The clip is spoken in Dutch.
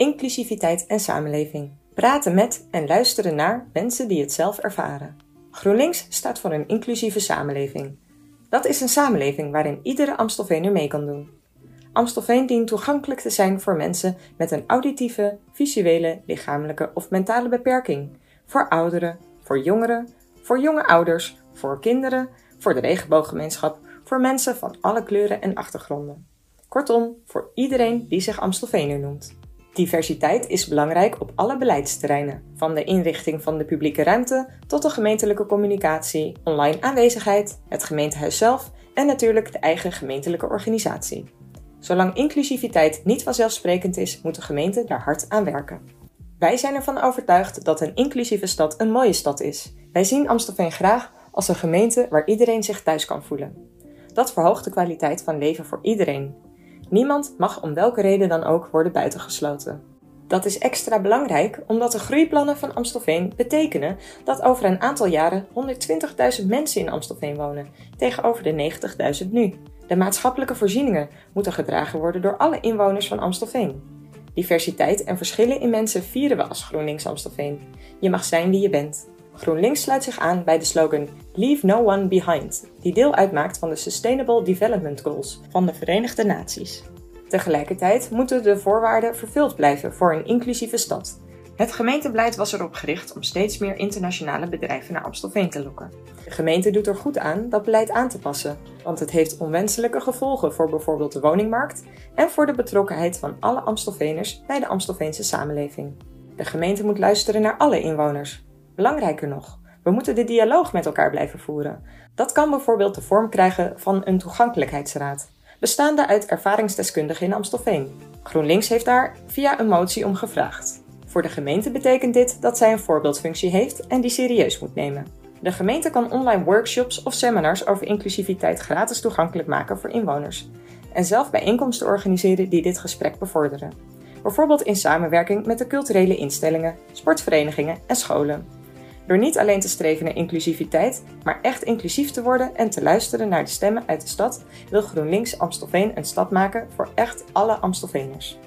inclusiviteit en samenleving. Praten met en luisteren naar mensen die het zelf ervaren. GroenLinks staat voor een inclusieve samenleving. Dat is een samenleving waarin iedere Amstelveener mee kan doen. Amstelveen dient toegankelijk te zijn voor mensen met een auditieve, visuele, lichamelijke of mentale beperking. Voor ouderen, voor jongeren, voor jonge ouders, voor kinderen, voor de regenbooggemeenschap, voor mensen van alle kleuren en achtergronden. Kortom, voor iedereen die zich Amstelveener noemt. Diversiteit is belangrijk op alle beleidsterreinen, van de inrichting van de publieke ruimte tot de gemeentelijke communicatie, online aanwezigheid, het gemeentehuis zelf en natuurlijk de eigen gemeentelijke organisatie. Zolang inclusiviteit niet vanzelfsprekend is, moet de gemeente daar hard aan werken. Wij zijn ervan overtuigd dat een inclusieve stad een mooie stad is. Wij zien Amstelveen graag als een gemeente waar iedereen zich thuis kan voelen. Dat verhoogt de kwaliteit van leven voor iedereen. Niemand mag om welke reden dan ook worden buitengesloten. Dat is extra belangrijk omdat de groeiplannen van Amstelveen betekenen dat over een aantal jaren 120.000 mensen in Amstelveen wonen, tegenover de 90.000 nu. De maatschappelijke voorzieningen moeten gedragen worden door alle inwoners van Amstelveen. Diversiteit en verschillen in mensen vieren we als GroenLinks Amstelveen. Je mag zijn wie je bent. GroenLinks sluit zich aan bij de slogan Leave No One Behind, die deel uitmaakt van de Sustainable Development Goals van de Verenigde Naties. Tegelijkertijd moeten de voorwaarden vervuld blijven voor een inclusieve stad. Het gemeentebeleid was erop gericht om steeds meer internationale bedrijven naar Amstelveen te lokken. De gemeente doet er goed aan dat beleid aan te passen, want het heeft onwenselijke gevolgen voor bijvoorbeeld de woningmarkt en voor de betrokkenheid van alle Amstelveners bij de Amstelveense samenleving. De gemeente moet luisteren naar alle inwoners. Belangrijker nog, we moeten de dialoog met elkaar blijven voeren. Dat kan bijvoorbeeld de vorm krijgen van een toegankelijkheidsraad, bestaande uit ervaringsdeskundigen in Amstelveen. GroenLinks heeft daar via een motie om gevraagd. Voor de gemeente betekent dit dat zij een voorbeeldfunctie heeft en die serieus moet nemen. De gemeente kan online workshops of seminars over inclusiviteit gratis toegankelijk maken voor inwoners en zelf bijeenkomsten organiseren die dit gesprek bevorderen. Bijvoorbeeld in samenwerking met de culturele instellingen, sportverenigingen en scholen. Door niet alleen te streven naar inclusiviteit, maar echt inclusief te worden en te luisteren naar de stemmen uit de stad, wil GroenLinks Amstelveen een stad maken voor echt alle Amstelveeners.